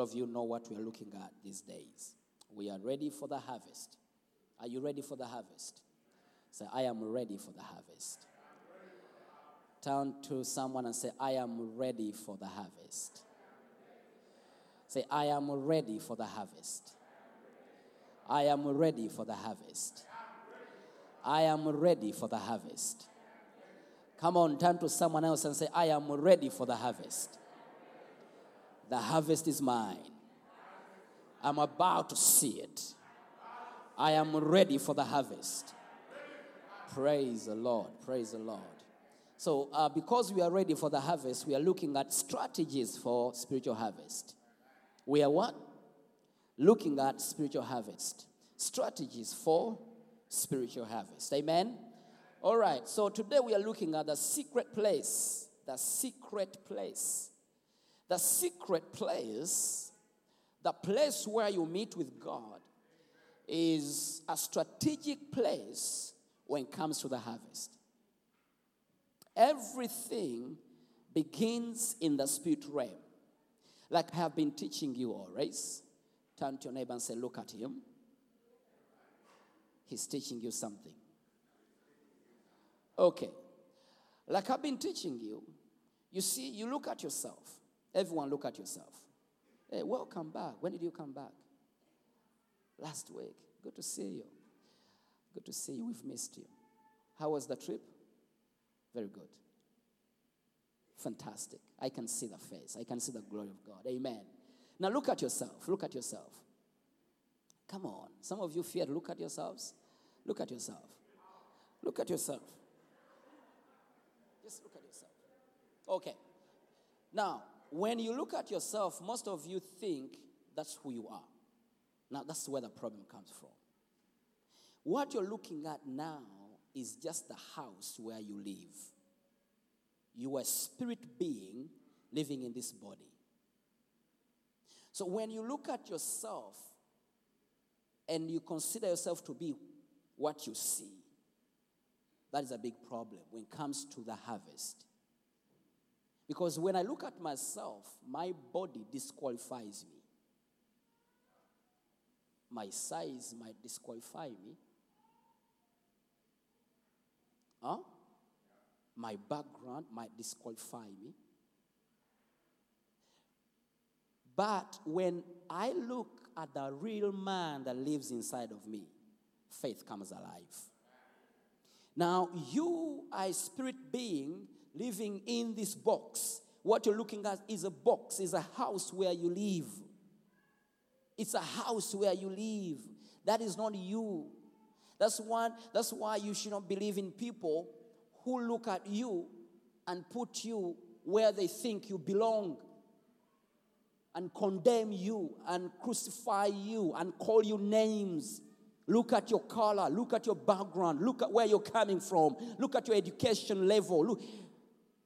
All of you know what we are looking at these days. We are ready for the harvest. Are you ready for the harvest? Say, I am ready for the harvest. Turn to someone and say, I am ready for the harvest. Say, I am ready for the harvest. I am ready for the harvest. I am ready for the harvest. Come on, turn to someone else and say, I am ready for the harvest. The harvest is mine. I'm about to see it. I am ready for the harvest. Praise the Lord. Praise the Lord. So, uh, because we are ready for the harvest, we are looking at strategies for spiritual harvest. We are what? Looking at spiritual harvest. Strategies for spiritual harvest. Amen? All right. So, today we are looking at the secret place. The secret place. The secret place, the place where you meet with God, is a strategic place when it comes to the harvest. Everything begins in the spirit realm. Like I have been teaching you always. Turn to your neighbor and say, Look at him. He's teaching you something. Okay. Like I've been teaching you, you see, you look at yourself. Everyone, look at yourself. Hey, welcome back. When did you come back? Last week. Good to see you. Good to see you. We've missed you. How was the trip? Very good. Fantastic. I can see the face. I can see the glory of God. Amen. Now look at yourself. Look at yourself. Come on. Some of you fear to look at yourselves. Look at yourself. Look at yourself. Just look at yourself. Okay. Now, when you look at yourself, most of you think that's who you are. Now, that's where the problem comes from. What you're looking at now is just the house where you live. You are a spirit being living in this body. So when you look at yourself and you consider yourself to be what you see, that is a big problem when it comes to the harvest. Because when I look at myself, my body disqualifies me. My size might disqualify me. Huh? My background might disqualify me. But when I look at the real man that lives inside of me, faith comes alive. Now, you are a spirit being living in this box. What you're looking at is a box, is a house where you live. It's a house where you live. That is not you. That's one, that's why you should not believe in people who look at you and put you where they think you belong and condemn you and crucify you and call you names. Look at your color, look at your background, look at where you're coming from, look at your education level. Look,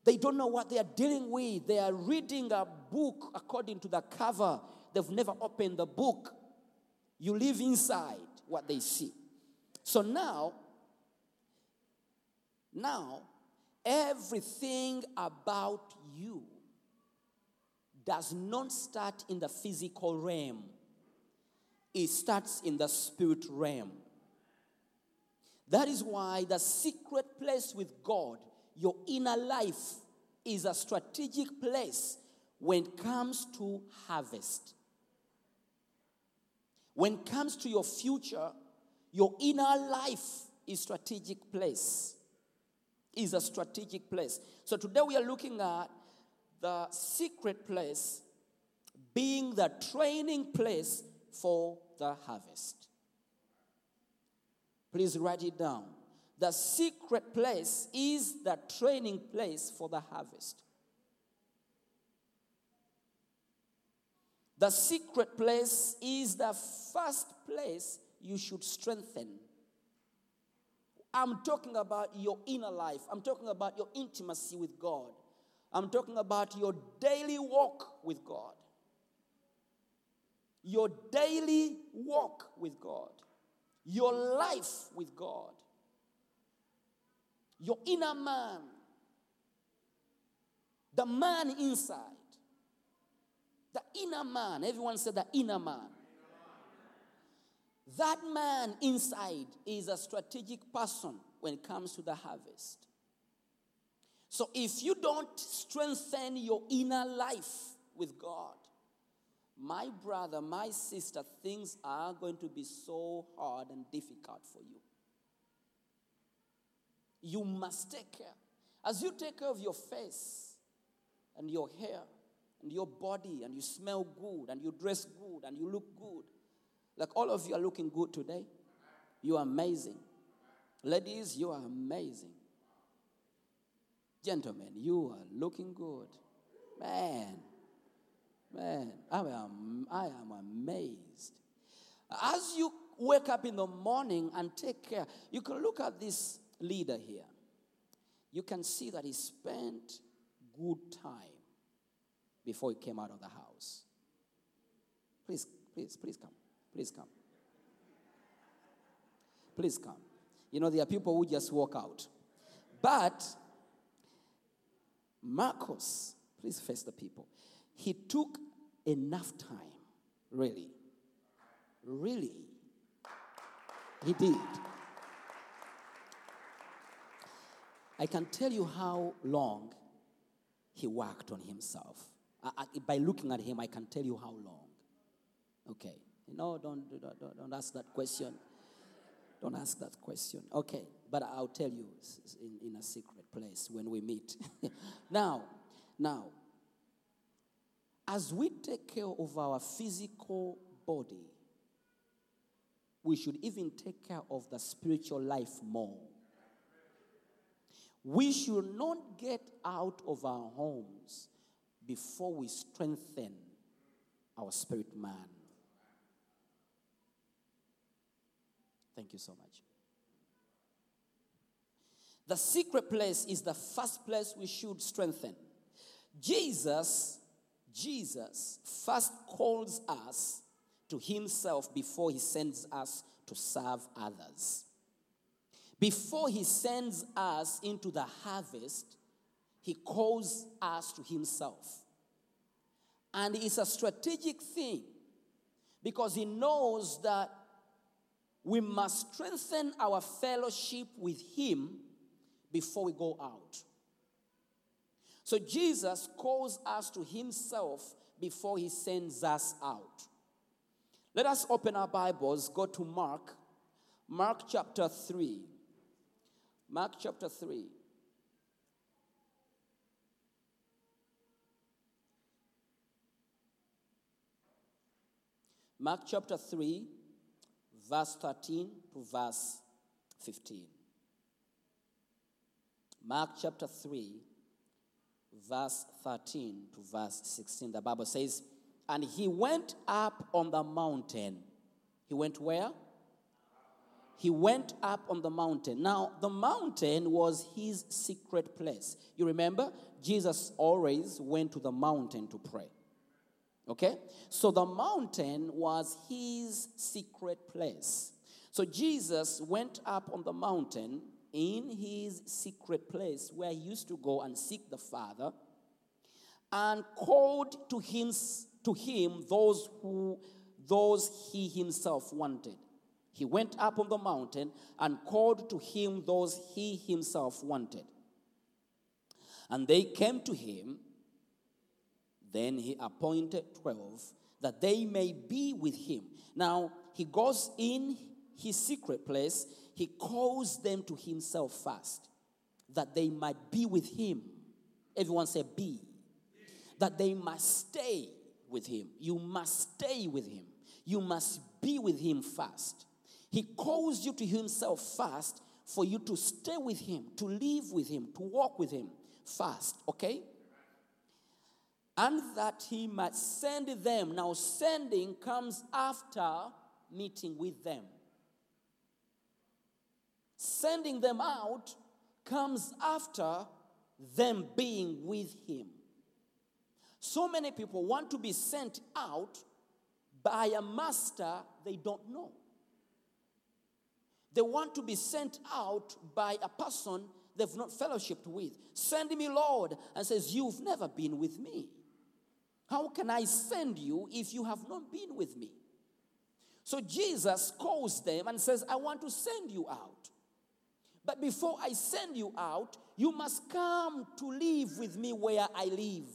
they don't know what they are dealing with. They are reading a book according to the cover. They've never opened the book. You live inside what they see. So now, now, everything about you does not start in the physical realm, it starts in the spirit realm. That is why the secret place with God, your inner life, is a strategic place when it comes to harvest. When it comes to your future, your inner life is strategic place. Is a strategic place. So today we are looking at the secret place being the training place for the harvest. Please write it down. The secret place is the training place for the harvest. The secret place is the first place you should strengthen. I'm talking about your inner life. I'm talking about your intimacy with God. I'm talking about your daily walk with God. Your daily walk with God. Your life with God. Your inner man. The man inside. The inner man. Everyone said the inner man. That man inside is a strategic person when it comes to the harvest. So if you don't strengthen your inner life with God, my brother, my sister, things are going to be so hard and difficult for you. You must take care. As you take care of your face and your hair and your body, and you smell good, and you dress good, and you look good, like all of you are looking good today. You are amazing. Ladies, you are amazing. Gentlemen, you are looking good. Man, man, I am, I am amazed. As you wake up in the morning and take care, you can look at this leader here. You can see that he spent good time before he came out of the house. Please, please, please come. Please come. Please come. You know, there are people who just walk out. But Marcos, please face the people. He took enough time, really. Really. He did. I can tell you how long he worked on himself. I, I- by looking at him, I can tell you how long. Okay. No, don't, don't, don't- ask that question. Don't ask that question. Okay. But I'll tell you in, in a secret place when we meet. now, now, as we take care of our physical body, we should even take care of the spiritual life more. We should not get out of our homes before we strengthen our spirit man. Thank you so much. The secret place is the first place we should strengthen. Jesus, Jesus first calls us to himself before he sends us to serve others. Before he sends us into the harvest, he calls us to himself. And it's a strategic thing because he knows that we must strengthen our fellowship with him before we go out. So Jesus calls us to himself before he sends us out. Let us open our Bibles, go to Mark, Mark chapter 3. Mark chapter 3. Mark chapter 3, verse 13 to verse 15. Mark chapter 3, verse 13 to verse 16. The Bible says, And he went up on the mountain. He went where? He went up on the mountain. Now, the mountain was his secret place. You remember? Jesus always went to the mountain to pray. Okay? So the mountain was his secret place. So Jesus went up on the mountain in his secret place where he used to go and seek the Father and called to him to him those who those he himself wanted. He went up on the mountain and called to him those he himself wanted. And they came to him then he appointed 12 that they may be with him. Now, he goes in his secret place, he calls them to himself first, that they might be with him. Everyone say, be. That they must stay with him. You must stay with him. You must be with him first. He calls you to himself first for you to stay with him, to live with him, to walk with him first, okay? and that he might send them. Now, sending comes after meeting with them. Sending them out comes after them being with him. So many people want to be sent out by a master they don't know. They want to be sent out by a person they've not fellowshipped with. Send me, Lord, and says, You've never been with me. How can I send you if you have not been with me? So Jesus calls them and says, I want to send you out. But before I send you out, you must come to live with me where I live.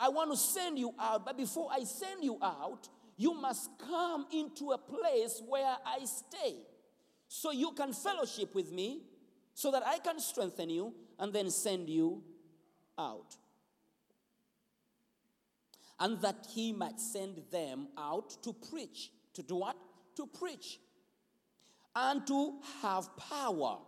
I want to send you out, but before I send you out, you must come into a place where I stay. So you can fellowship with me, so that I can strengthen you and then send you out. And that he might send them out to preach. To do what? To preach. And to have power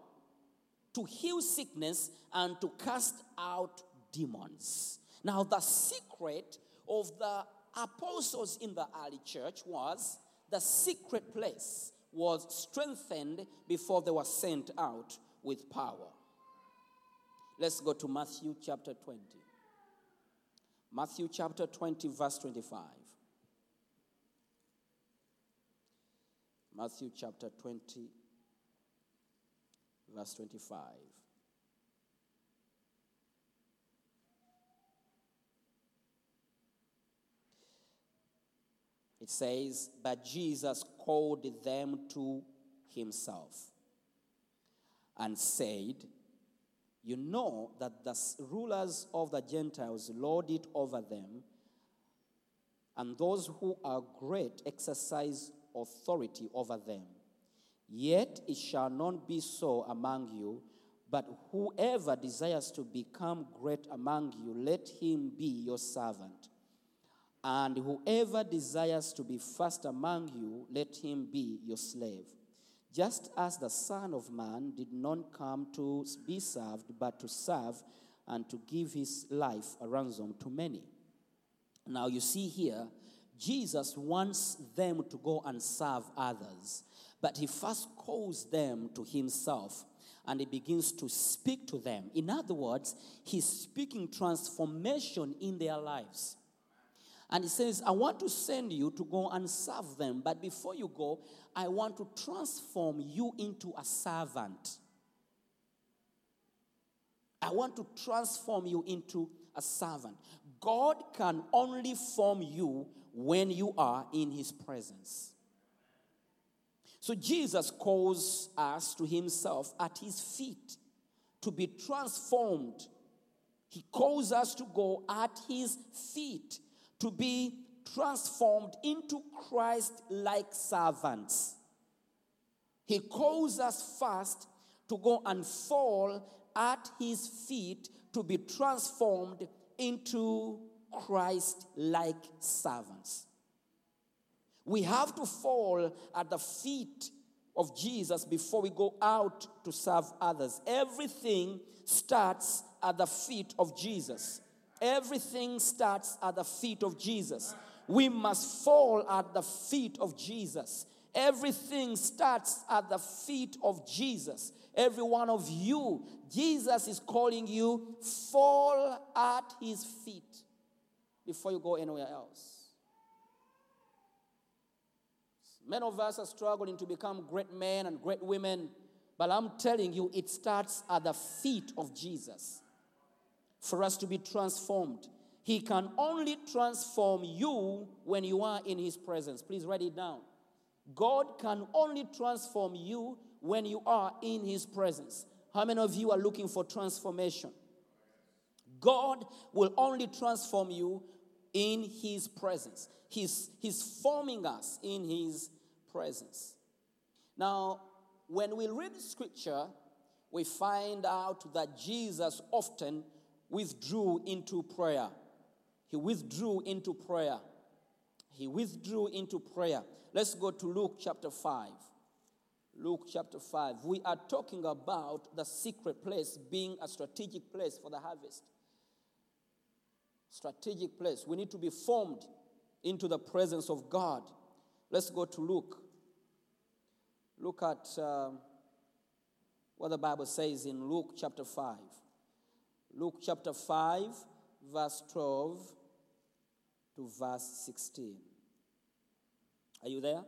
to heal sickness and to cast out demons. Now, the secret of the apostles in the early church was the secret place was strengthened before they were sent out with power. Let's go to Matthew chapter 20. Matthew chapter 20, verse 25. Matthew chapter 20, verse 25. It says, But Jesus called them to himself and said, You know that the rulers of the Gentiles lord it over them, and those who are great exercise authority over them. Yet it shall not be so among you, but whoever desires to become great among you, let him be your servant. And whoever desires to be first among you, let him be your slave. Just as the Son of Man did not come to be served, but to serve and to give his life a ransom to many. Now, you see here, Jesus wants them to go and serve others, but he first calls them to himself and he begins to speak to them. In other words, he's speaking transformation in their lives. And he says, I want to send you to go and serve them, but before you go, I want to transform you into a servant. I want to transform you into a servant. God can only form you when you are in his presence. So Jesus calls us to himself at his feet to be transformed. He calls us to go at his feet to be transformed into Christ like servants. He calls us first to go and fall at his feet to be transformed into Christ like servants. We have to fall at the feet of Jesus before we go out to serve others. Everything starts at the feet of Jesus. Everything starts at the feet of Jesus. We must fall at the feet of Jesus. Everything starts at the feet of Jesus. Every one of you, Jesus is calling you, fall at his feet before you go anywhere else. Many of us are struggling to become great men and great women, but I'm telling you, it starts at the feet of Jesus for us to be transformed. He can only transform you when you are in His presence. Please write it down. God can only transform you when you are in His presence. How many of you are looking for transformation? God will only transform you in His presence. He's, he's forming us in His presence. Now, when we read scripture, we find out that Jesus often withdrew into prayer. He withdrew into prayer. He withdrew into prayer. Let's go to Luke chapter 5. Luke chapter 5. We are talking about the secret place being a strategic place for the harvest. Strategic place. We need to be formed into the presence of God. Let's go to Luke. Look at um, what the Bible says in Luke chapter 5. Luke chapter 5, verse 12 to verse 16. Are you there?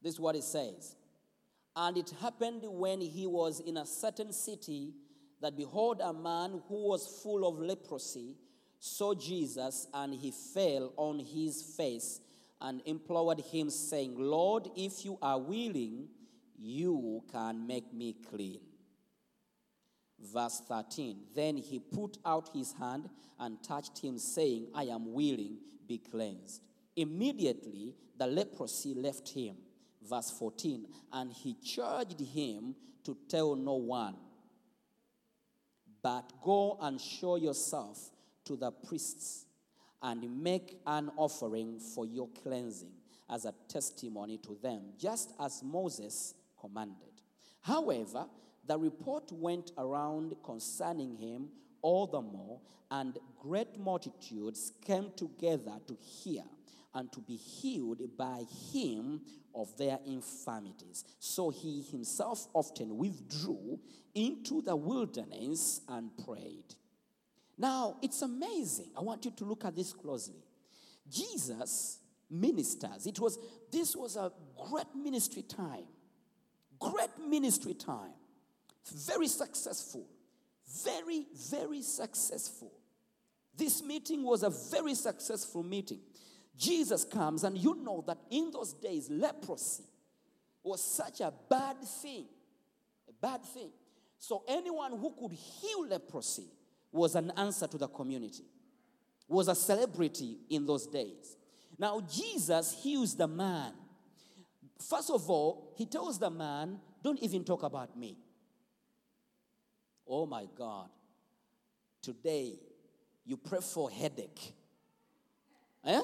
This is what it says. And it happened when he was in a certain city that behold, a man who was full of leprosy saw Jesus, and he fell on his face and implored him, saying, Lord, if you are willing, you can make me clean. Verse 13 Then he put out his hand and touched him, saying, I am willing, be cleansed. Immediately the leprosy left him. Verse 14 And he charged him to tell no one, but go and show yourself to the priests and make an offering for your cleansing as a testimony to them, just as Moses commanded. However, the report went around concerning him all the more, and great multitudes came together to hear and to be healed by him of their infirmities. So he himself often withdrew into the wilderness and prayed. Now, it's amazing. I want you to look at this closely. Jesus ministers. It was this was a great ministry time. Great ministry time. Very successful. Very, very successful. This meeting was a very successful meeting. Jesus comes, and you know that in those days, leprosy was such a bad thing. A bad thing. So, anyone who could heal leprosy was an answer to the community, was a celebrity in those days. Now, Jesus heals the man. First of all, he tells the man, Don't even talk about me. Oh my God. Today, you pray for headache. Eh?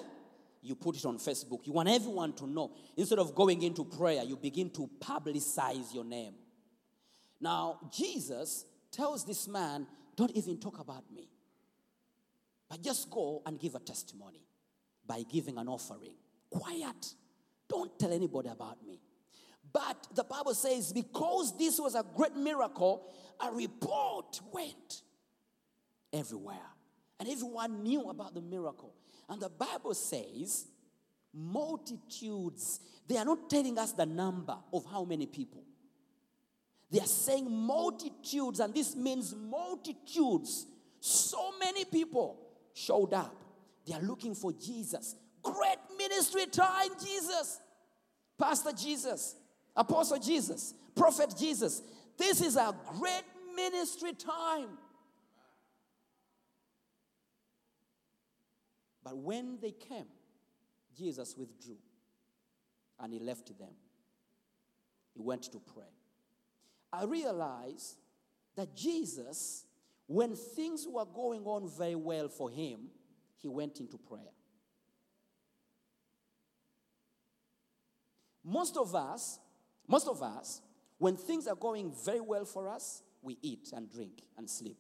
You put it on Facebook. You want everyone to know. Instead of going into prayer, you begin to publicize your name. Now, Jesus tells this man, Don't even talk about me, but just go and give a testimony by giving an offering. Quiet. Don't tell anybody about me. But the Bible says, because this was a great miracle, a report went everywhere. And everyone knew about the miracle. And the Bible says, multitudes, they are not telling us the number of how many people. They are saying multitudes, and this means multitudes. So many people showed up. They are looking for Jesus. Great ministry time, Jesus. Pastor Jesus, Apostle Jesus, Prophet Jesus. This is a great ministry time. But when they came, Jesus withdrew and he left them. He went to pray. I realized that Jesus, when things were going on very well for him, he went into prayer. Most of us, most of us, when things are going very well for us, we eat and drink and sleep.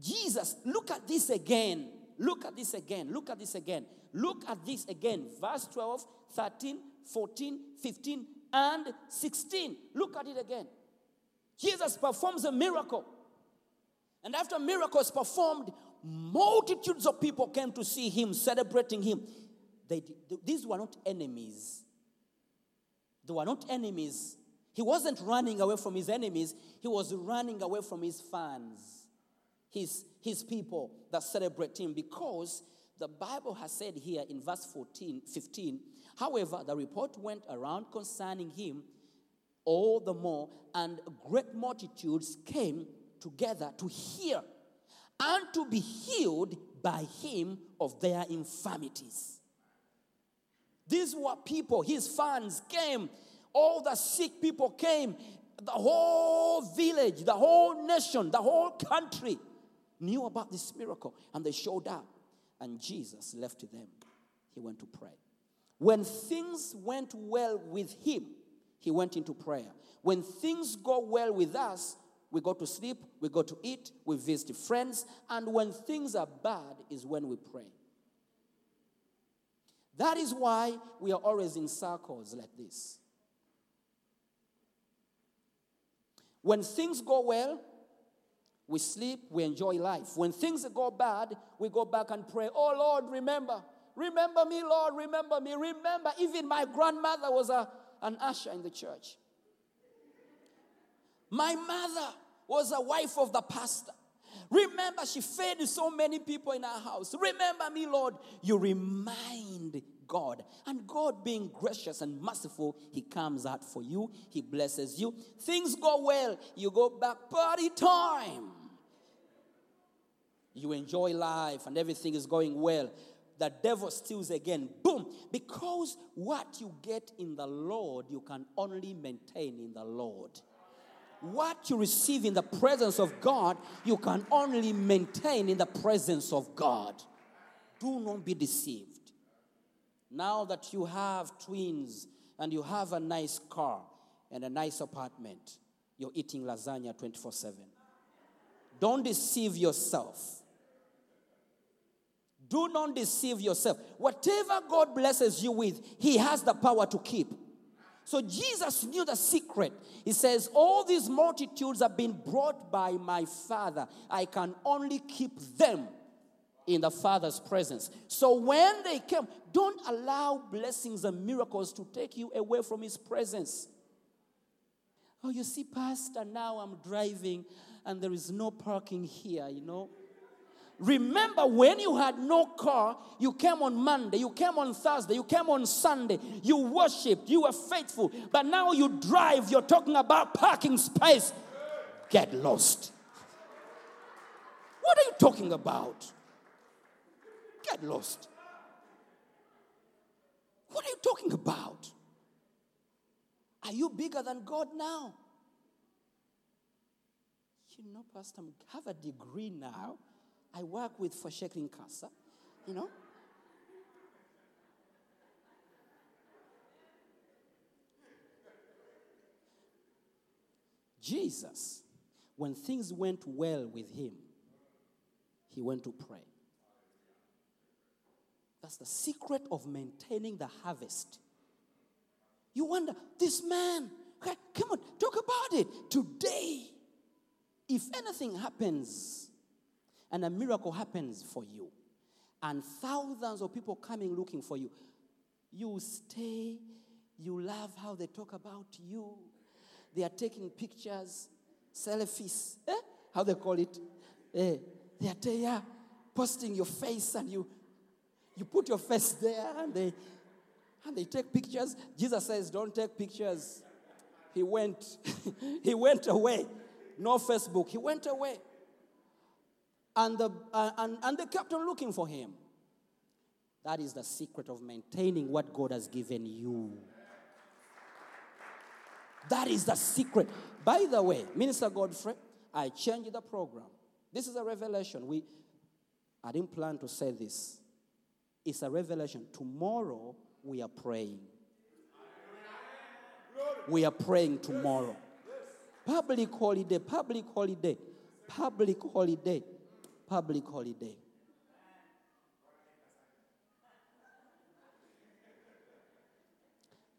Jesus, look at this again. Look at this again. Look at this again. Look at this again. Verse 12, 13, 14, 15, and 16. Look at it again. Jesus performs a miracle. And after miracles performed, multitudes of people came to see him, celebrating him. They, these were not enemies. They were not enemies. He wasn't running away from his enemies, he was running away from his fans, his, his people that celebrate him. Because the Bible has said here in verse 14, 15, however, the report went around concerning him all the more, and great multitudes came together to hear and to be healed by him of their infirmities. These were people, his fans came, all the sick people came, the whole village, the whole nation, the whole country knew about this miracle and they showed up. And Jesus left them. He went to pray. When things went well with him, he went into prayer. When things go well with us, we go to sleep, we go to eat, we visit friends, and when things are bad is when we pray. That is why we are always in circles like this. When things go well, we sleep, we enjoy life. When things go bad, we go back and pray, Oh Lord, remember. Remember me, Lord, remember me. Remember, even my grandmother was a, an usher in the church. My mother was a wife of the pastor. Remember, she fed so many people in our house. Remember me, Lord. You remind God. And God, being gracious and merciful, He comes out for you. He blesses you. Things go well. You go back, party time. You enjoy life and everything is going well. The devil steals again. Boom. Because what you get in the Lord, you can only maintain in the Lord what you receive in the presence of God, you can only maintain in the presence of God. Do not be deceived. Now that you have twins and you have a nice car and a nice apartment, you're eating lasagna 24 7. Don't deceive yourself. Do not deceive yourself. Whatever God blesses you with, He has the power to keep. So Jesus knew the secret. He says, All these multitudes have been brought by my Father. I can only keep them in the Father's presence. So when they came, don't allow blessings and miracles to take you away from His presence. Oh, you see, Pastor, now I'm driving and there is no parking here, you know. Remember when you had no car, you came on Monday, you came on Thursday, you came on Sunday, you worshiped, you were faithful. But now you drive, you're talking about parking space. Get lost. What are you talking about? Get lost. What are you talking about? Are you bigger than God now? You know, Pastor, I have a degree now. I work with Fashekling Casa, you know. Jesus, when things went well with him, he went to pray. That's the secret of maintaining the harvest. You wonder, this man, come on, talk about it. Today, if anything happens and a miracle happens for you, and thousands of people coming looking for you, you stay, you love how they talk about you. They are taking pictures, selfies, eh? how they call it. Eh, they are there posting your face and you you put your face there and they and they take pictures. Jesus says, Don't take pictures. He went, he went away. No Facebook. He went away. And, the, uh, and, and they kept on looking for him. That is the secret of maintaining what God has given you. That is the secret. By the way, Minister Godfrey, I changed the program. This is a revelation. We, I didn't plan to say this. It's a revelation. Tomorrow we are praying. We are praying tomorrow. Public holiday, public holiday, public holiday, public holiday.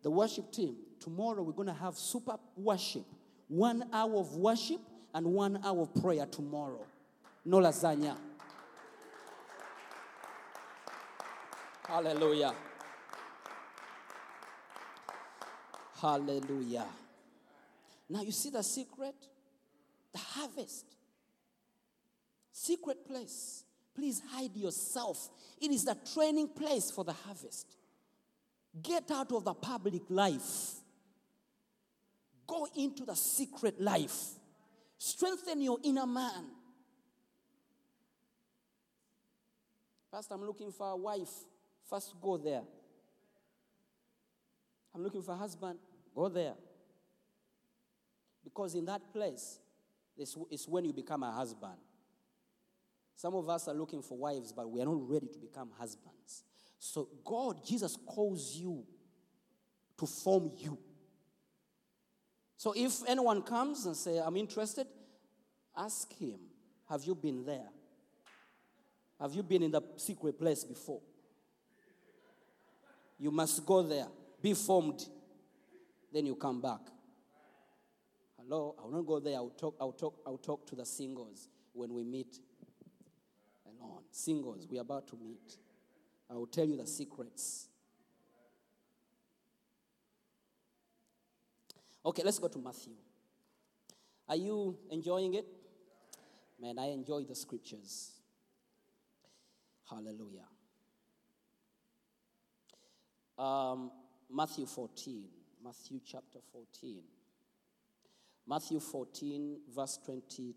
The worship team, tomorrow we're going to have super worship. One hour of worship and one hour of prayer tomorrow. No lasagna. Hallelujah. Hallelujah. Now you see the secret? The harvest. Secret place. Please hide yourself. It is the training place for the harvest. Get out of the public life. Go into the secret life. Strengthen your inner man. First, I'm looking for a wife. First, go there. I'm looking for a husband. Go there. Because in that place, this is when you become a husband. Some of us are looking for wives, but we are not ready to become husbands. So, God, Jesus calls you to form you. So, if anyone comes and say, I'm interested, Ask him, have you been there? Have you been in the secret place before? You must go there, be formed, then you come back. Hello, I will not go there. I'll talk, I'll talk, I'll talk to the singles when we meet alone. Singles, we're about to meet. I will tell you the secrets. Okay, let's go to Matthew. Are you enjoying it? Man, I enjoy the scriptures. Hallelujah. Um, Matthew 14. Matthew chapter 14. Matthew 14, verse 22.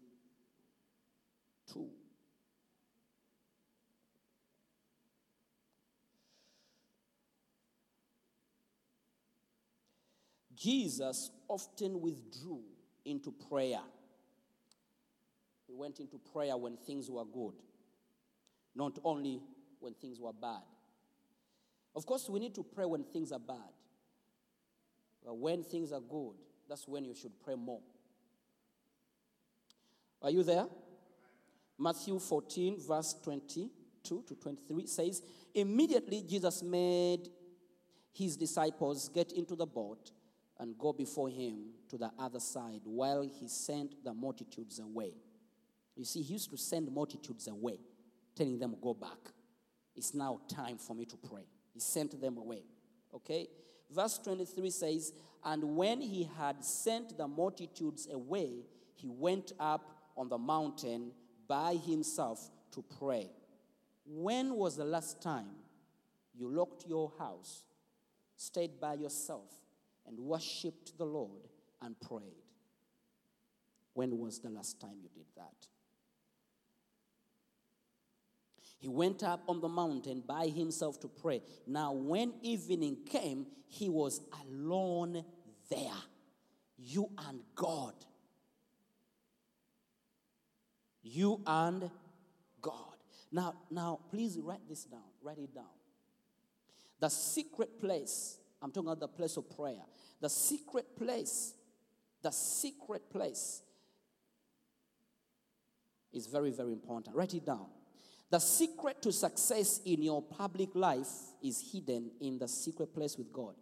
Jesus often withdrew into prayer. He went into prayer when things were good, not only when things were bad. Of course, we need to pray when things are bad. But when things are good, that's when you should pray more. Are you there? Matthew 14, verse 22 to 23 says, Immediately Jesus made his disciples get into the boat and go before him to the other side while he sent the multitudes away. You see, he used to send multitudes away, telling them, Go back. It's now time for me to pray. He sent them away. Okay? Verse 23 says, And when he had sent the multitudes away, he went up on the mountain by himself to pray. When was the last time you locked your house, stayed by yourself, and worshiped the Lord and prayed? When was the last time you did that? He went up on the mountain by himself to pray. Now, when evening came, he was alone there. You and God. You and God. Now, now, please write this down. Write it down. The secret place, I'm talking about the place of prayer. The secret place, the secret place is very, very important. Write it down. The secret to success in your public life is hidden in the secret place with God.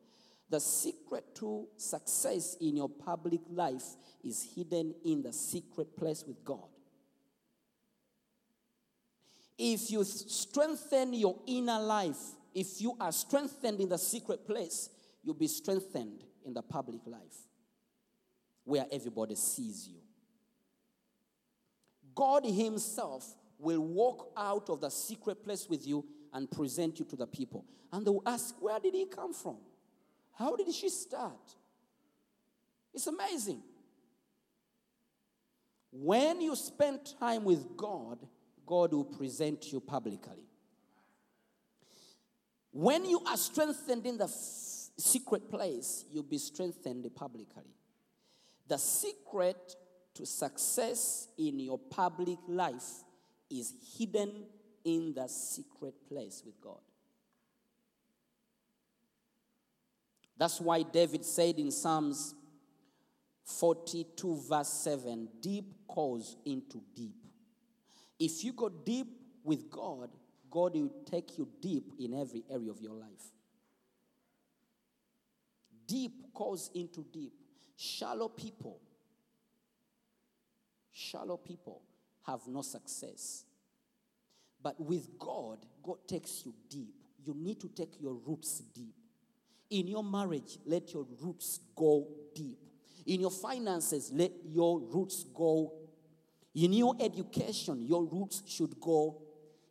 The secret to success in your public life is hidden in the secret place with God. If you strengthen your inner life, if you are strengthened in the secret place, you'll be strengthened in the public life where everybody sees you. God Himself will walk out of the secret place with you and present you to the people. And they will ask, Where did He come from? How did she start? It's amazing. When you spend time with God, God will present you publicly. When you are strengthened in the f- secret place, you'll be strengthened publicly. The secret to success in your public life is hidden in the secret place with God. That's why David said in Psalms 42, verse 7 deep calls into deep. If you go deep with God, God will take you deep in every area of your life. Deep calls into deep. Shallow people, shallow people have no success. But with God, God takes you deep. You need to take your roots deep. In your marriage, let your roots go deep. In your finances, let your roots go. In your education, your roots should go.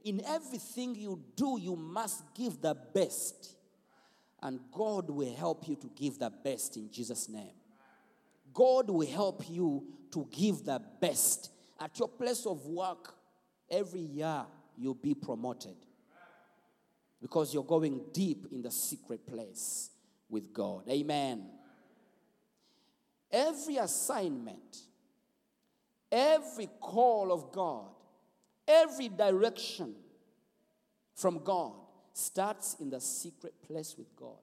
In everything you do, you must give the best. And God will help you to give the best in Jesus' name. God will help you to give the best. At your place of work, every year you'll be promoted because you're going deep in the secret place with God. Amen. Every assignment, every call of God, every direction from God starts in the secret place with God.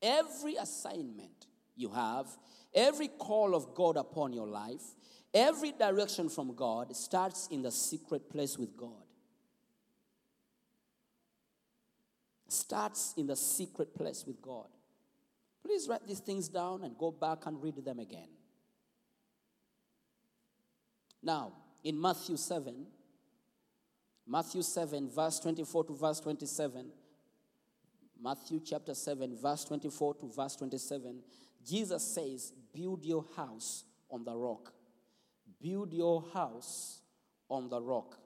Every assignment you have, every call of God upon your life, Every direction from God starts in the secret place with God. Starts in the secret place with God. Please write these things down and go back and read them again. Now, in Matthew 7, Matthew 7, verse 24 to verse 27, Matthew chapter 7, verse 24 to verse 27, Jesus says, Build your house on the rock. Build your house on the rock.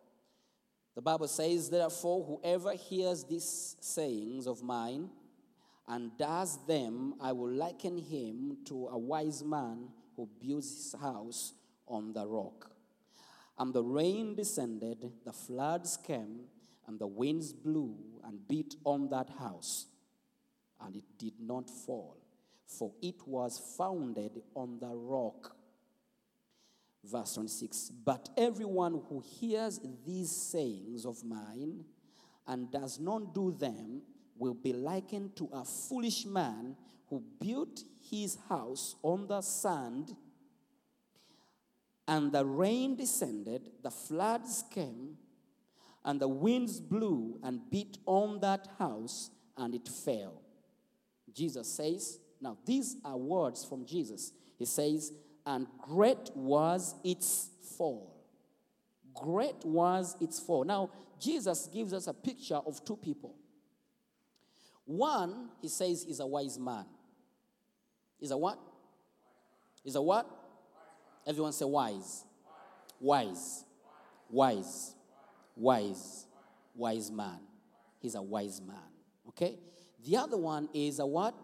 The Bible says, Therefore, whoever hears these sayings of mine and does them, I will liken him to a wise man who builds his house on the rock. And the rain descended, the floods came, and the winds blew and beat on that house. And it did not fall, for it was founded on the rock. Verse 26 But everyone who hears these sayings of mine and does not do them will be likened to a foolish man who built his house on the sand. And the rain descended, the floods came, and the winds blew and beat on that house, and it fell. Jesus says, now these are words from Jesus. He says, and great was its fall. Great was its fall. Now, Jesus gives us a picture of two people. One, he says, is a wise man. Is a what? Is a what? Everyone say wise. Wise. Wise. Wise. Wise man. He's a wise man. Okay? The other one is a what?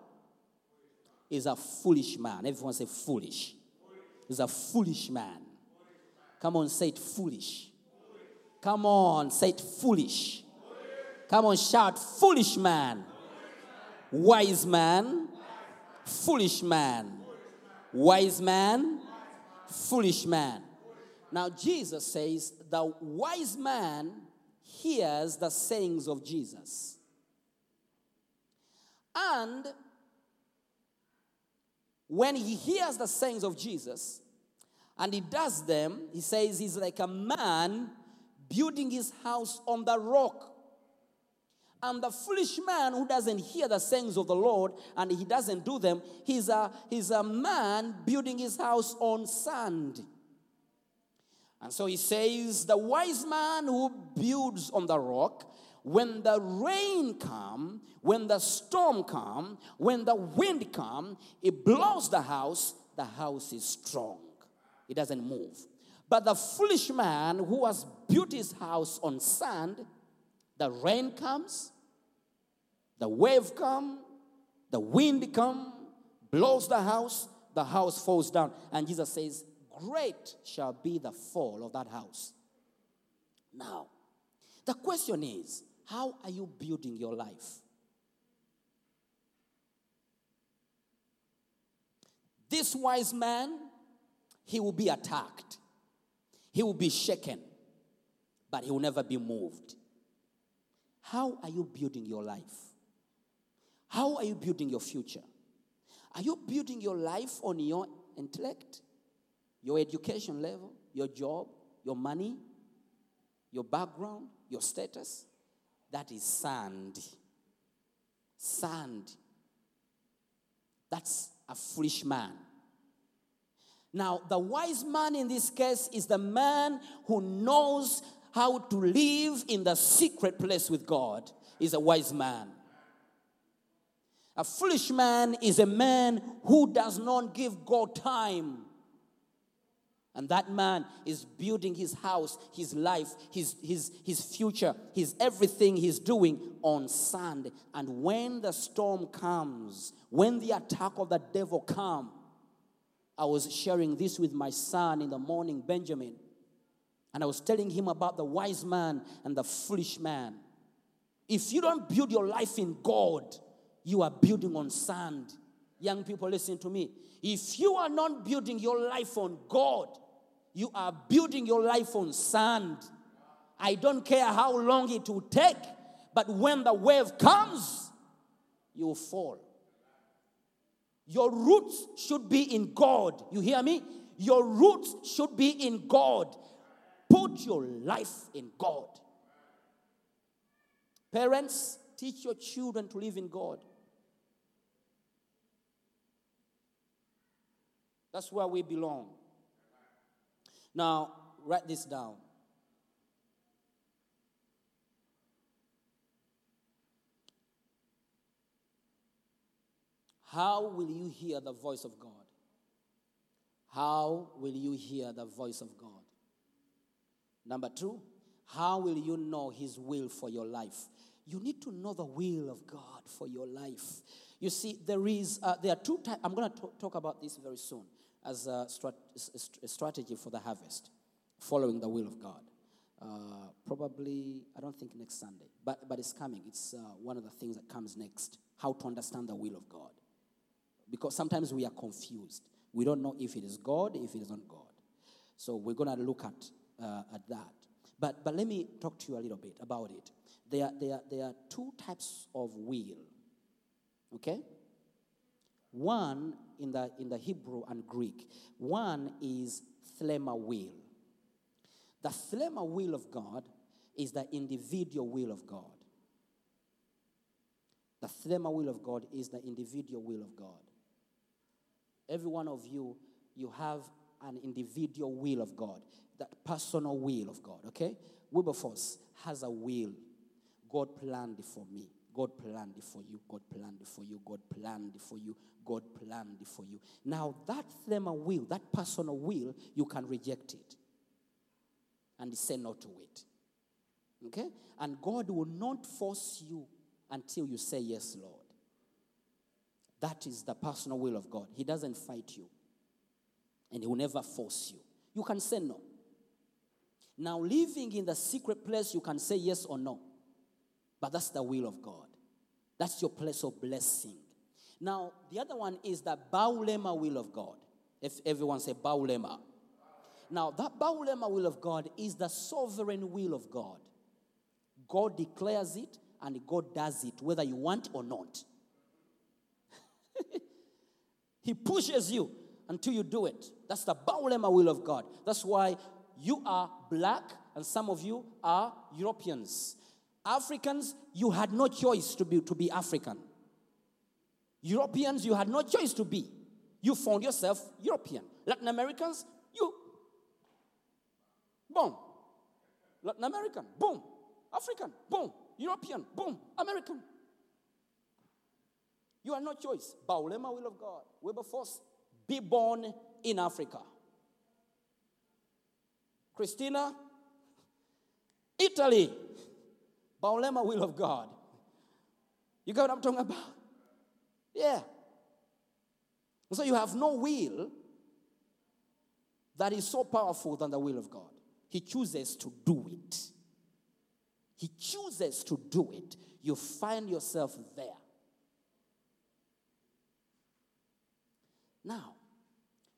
Is a foolish man. Everyone say foolish. Is a foolish man. Come on, say it foolish. Come on, say it foolish. Come on, shout foolish man. Wise man. Foolish man. Wise man. Foolish man. Now, Jesus says the wise man hears the sayings of Jesus. And when he hears the sayings of Jesus and he does them, he says he's like a man building his house on the rock. And the foolish man who doesn't hear the sayings of the Lord and he doesn't do them, he's a, he's a man building his house on sand. And so he says, the wise man who builds on the rock, when the rain come, when the storm come, when the wind come, it blows the house, the house is strong. It doesn't move. But the foolish man who has built his house on sand, the rain comes, the wave come, the wind come, blows the house, the house falls down. And Jesus says, Great shall be the fall of that house. Now, the question is, how are you building your life? This wise man, he will be attacked. He will be shaken, but he will never be moved. How are you building your life? How are you building your future? Are you building your life on your intellect, your education level, your job, your money, your background, your status? That is sand. Sand. That's a foolish man. Now, the wise man in this case is the man who knows how to live in the secret place with God, is a wise man. A foolish man is a man who does not give God time. And that man is building his house, his life, his, his, his future, his everything he's doing on sand. And when the storm comes, when the attack of the devil comes, I was sharing this with my son in the morning, Benjamin. And I was telling him about the wise man and the foolish man. If you don't build your life in God, you are building on sand. Young people, listen to me. If you are not building your life on God, you are building your life on sand. I don't care how long it will take, but when the wave comes, you will fall. Your roots should be in God. You hear me? Your roots should be in God. Put your life in God. Parents, teach your children to live in God. That's where we belong. Now, write this down. How will you hear the voice of God? How will you hear the voice of God? Number two, how will you know His will for your life? You need to know the will of God for your life. You see, there is uh, there are two types. I'm going to talk about this very soon as a, strat- a strategy for the harvest, following the will of God. Uh, probably, I don't think next Sunday, but but it's coming. It's uh, one of the things that comes next. How to understand the will of God because sometimes we are confused. We don't know if it is God, if it is not God. So we're going to look at, uh, at that. But, but let me talk to you a little bit about it. There, there, there are two types of will, okay? One in the, in the Hebrew and Greek. One is thelema will. The thelema will of God is the individual will of God. The thelema will of God is the individual will of God. Every one of you, you have an individual will of God, that personal will of God, okay? Wilberforce has a will. God planned it for me. God planned it for you. God planned it for you. God planned it for you. God planned it for you. Now, that thelema will, that personal will, you can reject it and say no to it. Okay? And God will not force you until you say yes, Lord. That is the personal will of God. He doesn't fight you, and He will never force you. You can say no. Now, living in the secret place, you can say yes or no, but that's the will of God. That's your place of blessing. Now, the other one is the Boulema will of God. If everyone say Boulema. Now, that Boulema will of God is the sovereign will of God. God declares it and God does it, whether you want or not. he pushes you until you do it. That's the Boulema will of God. That's why you are black and some of you are Europeans. Africans, you had no choice to be, to be African. Europeans, you had no choice to be. You found yourself European. Latin Americans, you, boom. Latin American, boom. African, boom. European, boom. American. You have no choice. Boulema will of God. Wilberforce, be born in Africa. Christina, Italy. Boulema will of God. You got what I'm talking about? Yeah. So you have no will that is so powerful than the will of God. He chooses to do it. He chooses to do it. You find yourself there. Now,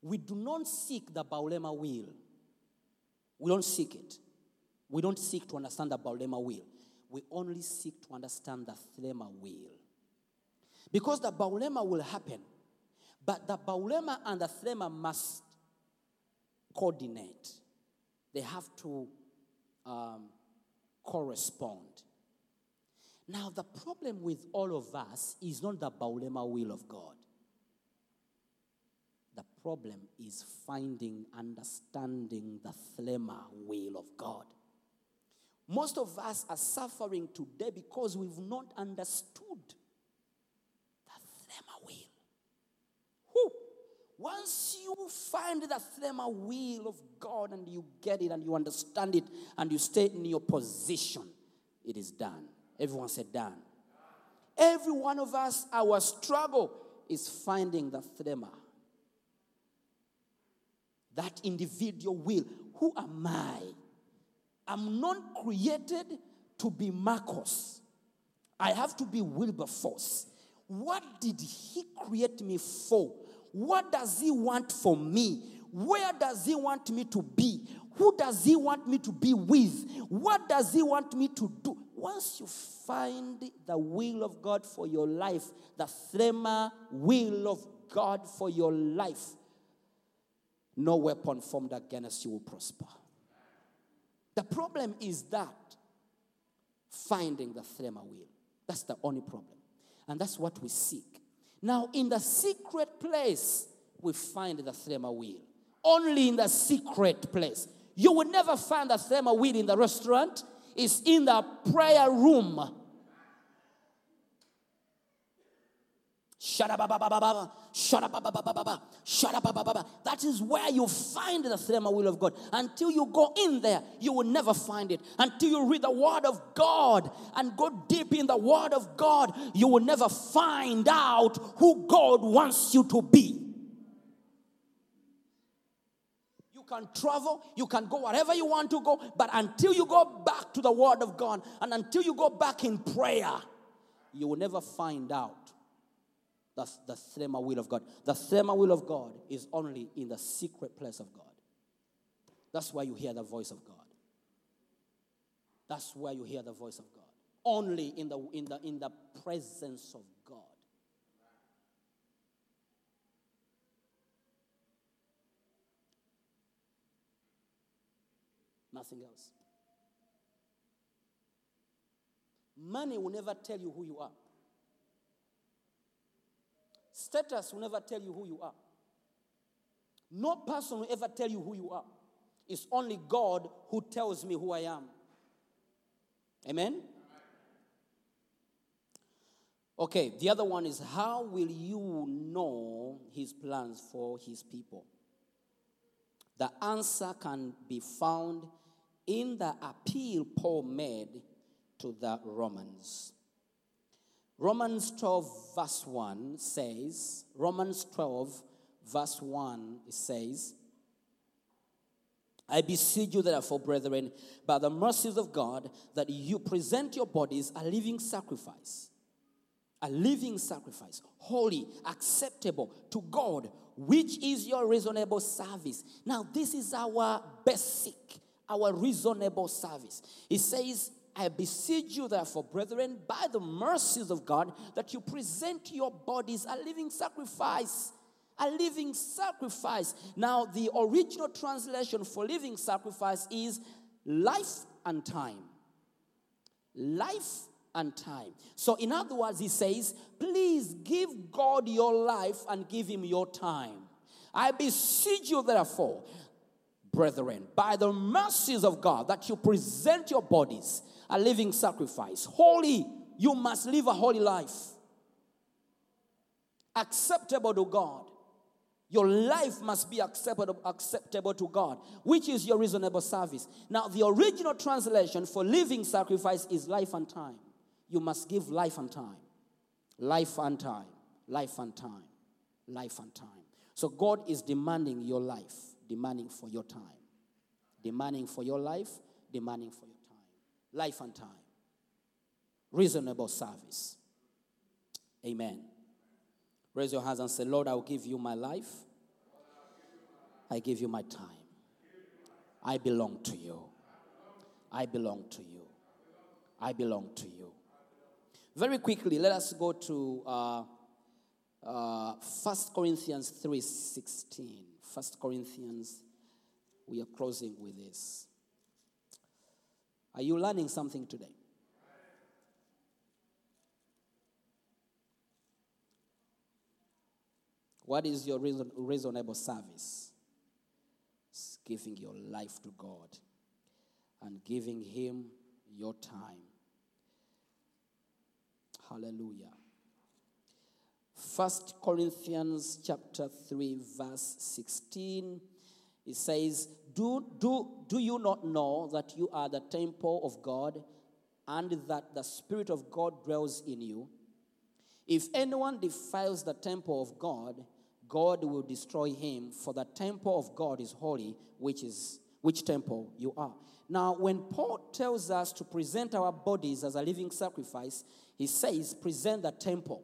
we do not seek the Boulema will. We don't seek it. We don't seek to understand the Boulema will. We only seek to understand the Thelema will. Because the Boulema will happen, but the Boulema and the Thelema must coordinate. They have to um, correspond. Now, the problem with all of us is not the Boulema will of God. Problem is finding, understanding the Thelema will of God. Most of us are suffering today because we've not understood the Thelema will. Whew. Once you find the Thelema will of God and you get it and you understand it and you stay in your position, it is done. Everyone said done. Every one of us, our struggle is finding the Thelema. That individual will. Who am I? I'm not created to be Marcos. I have to be Wilberforce. What did he create me for? What does he want for me? Where does he want me to be? Who does he want me to be with? What does he want me to do? Once you find the will of God for your life, the Thelema will of God for your life, no weapon formed against you will prosper. The problem is that finding the thelema wheel. That's the only problem. And that's what we seek. Now, in the secret place, we find the thelema wheel. Only in the secret place. You will never find the thelema wheel in the restaurant. It's in the prayer room. That is where you find the thelema will of God. Until you go in there, you will never find it. Until you read the Word of God and go deep in the Word of God, you will never find out who God wants you to be. You can travel, you can go wherever you want to go, but until you go back to the Word of God and until you go back in prayer, you will never find out that's the thelema will of God. The thelema will of God is only in the secret place of God. That's why you hear the voice of God. That's where you hear the voice of God. Only in the, in the, in the presence of God. Nothing else. Money will never tell you who you are. Status will never tell you who you are. No person will ever tell you who you are. It's only God who tells me who I am. Amen? Okay, the other one is how will you know his plans for his people? The answer can be found in the appeal Paul made to the Romans. Romans 12, verse 1 says, Romans 12, verse 1 it says, I beseech you, therefore, brethren, by the mercies of God, that you present your bodies a living sacrifice, a living sacrifice, holy, acceptable to God, which is your reasonable service. Now, this is our basic, our reasonable service. It says, I beseech you, therefore, brethren, by the mercies of God, that you present your bodies a living sacrifice. A living sacrifice. Now, the original translation for living sacrifice is life and time. Life and time. So, in other words, he says, please give God your life and give him your time. I beseech you, therefore, brethren, by the mercies of God, that you present your bodies a living sacrifice. Holy, you must live a holy life. Acceptable to God. Your life must be acceptable, acceptable to God, which is your reasonable service. Now, the original translation for living sacrifice is life and time. You must give life and time. Life and time. Life and time. Life and time. So, God is demanding your life, demanding for your time. Demanding for your life, demanding for your. Life and time. Reasonable service. Amen. Raise your hands and say, Lord, I will give you my life. I give you my time. I belong to you. I belong to you. I belong to you. Very quickly, let us go to uh, uh, 1 Corinthians 3.16. 1 Corinthians, we are closing with this. Are you learning something today? What is your reason, reasonable service? It's giving your life to God and giving Him your time. Hallelujah. First Corinthians chapter 3, verse 16. It says, do, do, do you not know that you are the temple of God and that the Spirit of God dwells in you? If anyone defiles the temple of God, God will destroy him, for the temple of God is holy, which is which temple you are. Now, when Paul tells us to present our bodies as a living sacrifice, he says, present the temple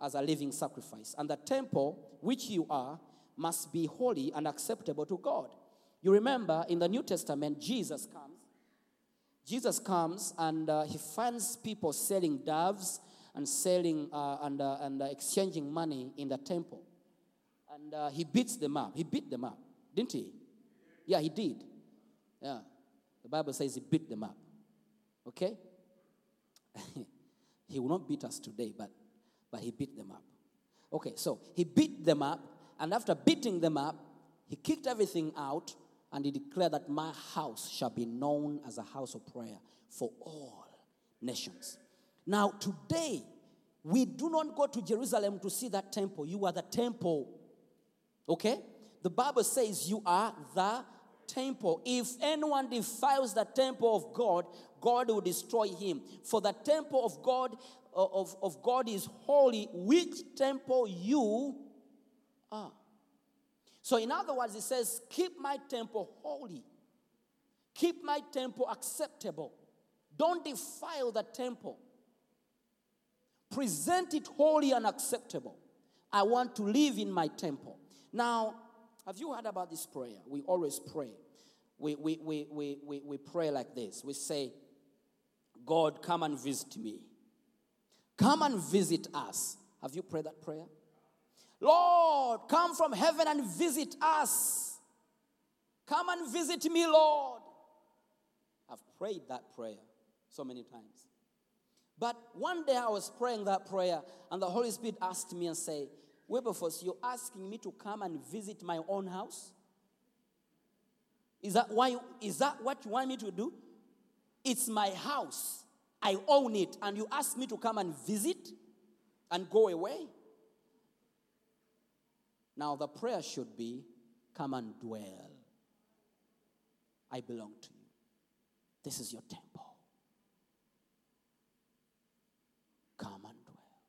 as a living sacrifice. And the temple, which you are, must be holy and acceptable to God. You remember in the New Testament, Jesus comes. Jesus comes and uh, he finds people selling doves and selling uh, and, uh, and uh, exchanging money in the temple. and uh, he beats them up. He beat them up, didn't he? Yeah, he did. Yeah. The Bible says he beat them up. Okay? he will not beat us today, but, but he beat them up. Okay, so he beat them up, and after beating them up, he kicked everything out, and he declared that my house shall be known as a house of prayer for all nations. Now, today, we do not go to Jerusalem to see that temple. You are the temple. Okay? The Bible says you are the temple. If anyone defiles the temple of God, God will destroy him. For the temple of God uh, of, of God is holy, which temple you are. So, in other words, it says, Keep my temple holy, keep my temple acceptable. Don't defile the temple. Present it holy and acceptable. I want to live in my temple. Now, have you heard about this prayer? We always pray. We, we, we, we, we, we pray like this we say, God, come and visit me. Come and visit us. Have you prayed that prayer? Lord, come from heaven and visit us. Come and visit me, Lord. I've prayed that prayer so many times. But one day I was praying that prayer, and the Holy Spirit asked me and said, Wilberforce, you're asking me to come and visit my own house? Is that why is that what you want me to do? It's my house. I own it, and you ask me to come and visit and go away. Now the prayer should be, Come and dwell. I belong to you. This is your temple. Come and dwell.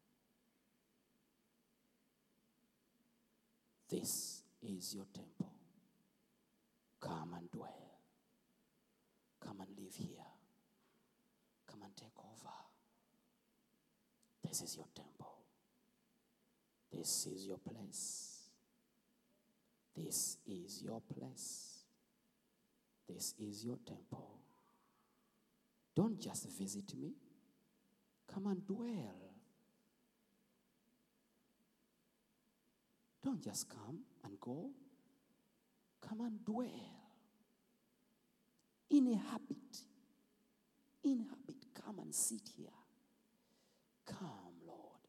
This is your temple. Come and dwell. Come and live here. Come and take over. This is your temple. This is your place. This is your place. This is your temple. Don't just visit me. Come and dwell. Don't just come and go. Come and dwell. Inhabit. Inhabit. Come and sit here. Come, Lord.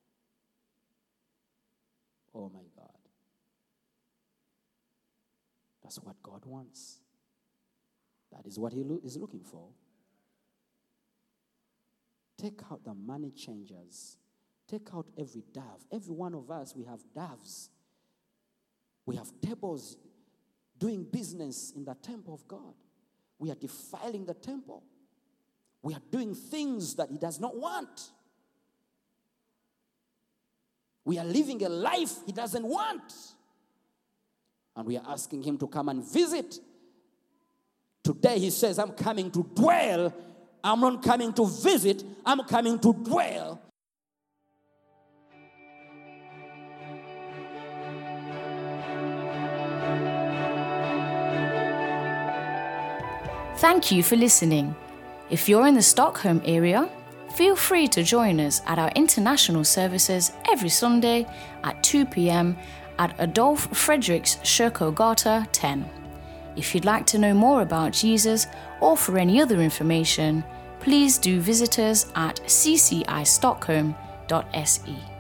Oh my God. That's what God wants. That is what He lo- is looking for. Take out the money changers. Take out every dove. Every one of us, we have doves. We have tables doing business in the temple of God. We are defiling the temple. We are doing things that He does not want. We are living a life He doesn't want. And we are asking Him to come and visit. Today He says, I'm coming to dwell. I'm not coming to visit, I'm coming to dwell. Thank you for listening. If you're in the Stockholm area, feel free to join us at our international services every Sunday at 2 pm at Adolf Fredriks Kyrkogata 10. If you'd like to know more about Jesus or for any other information, please do visit us at ccistockholm.se.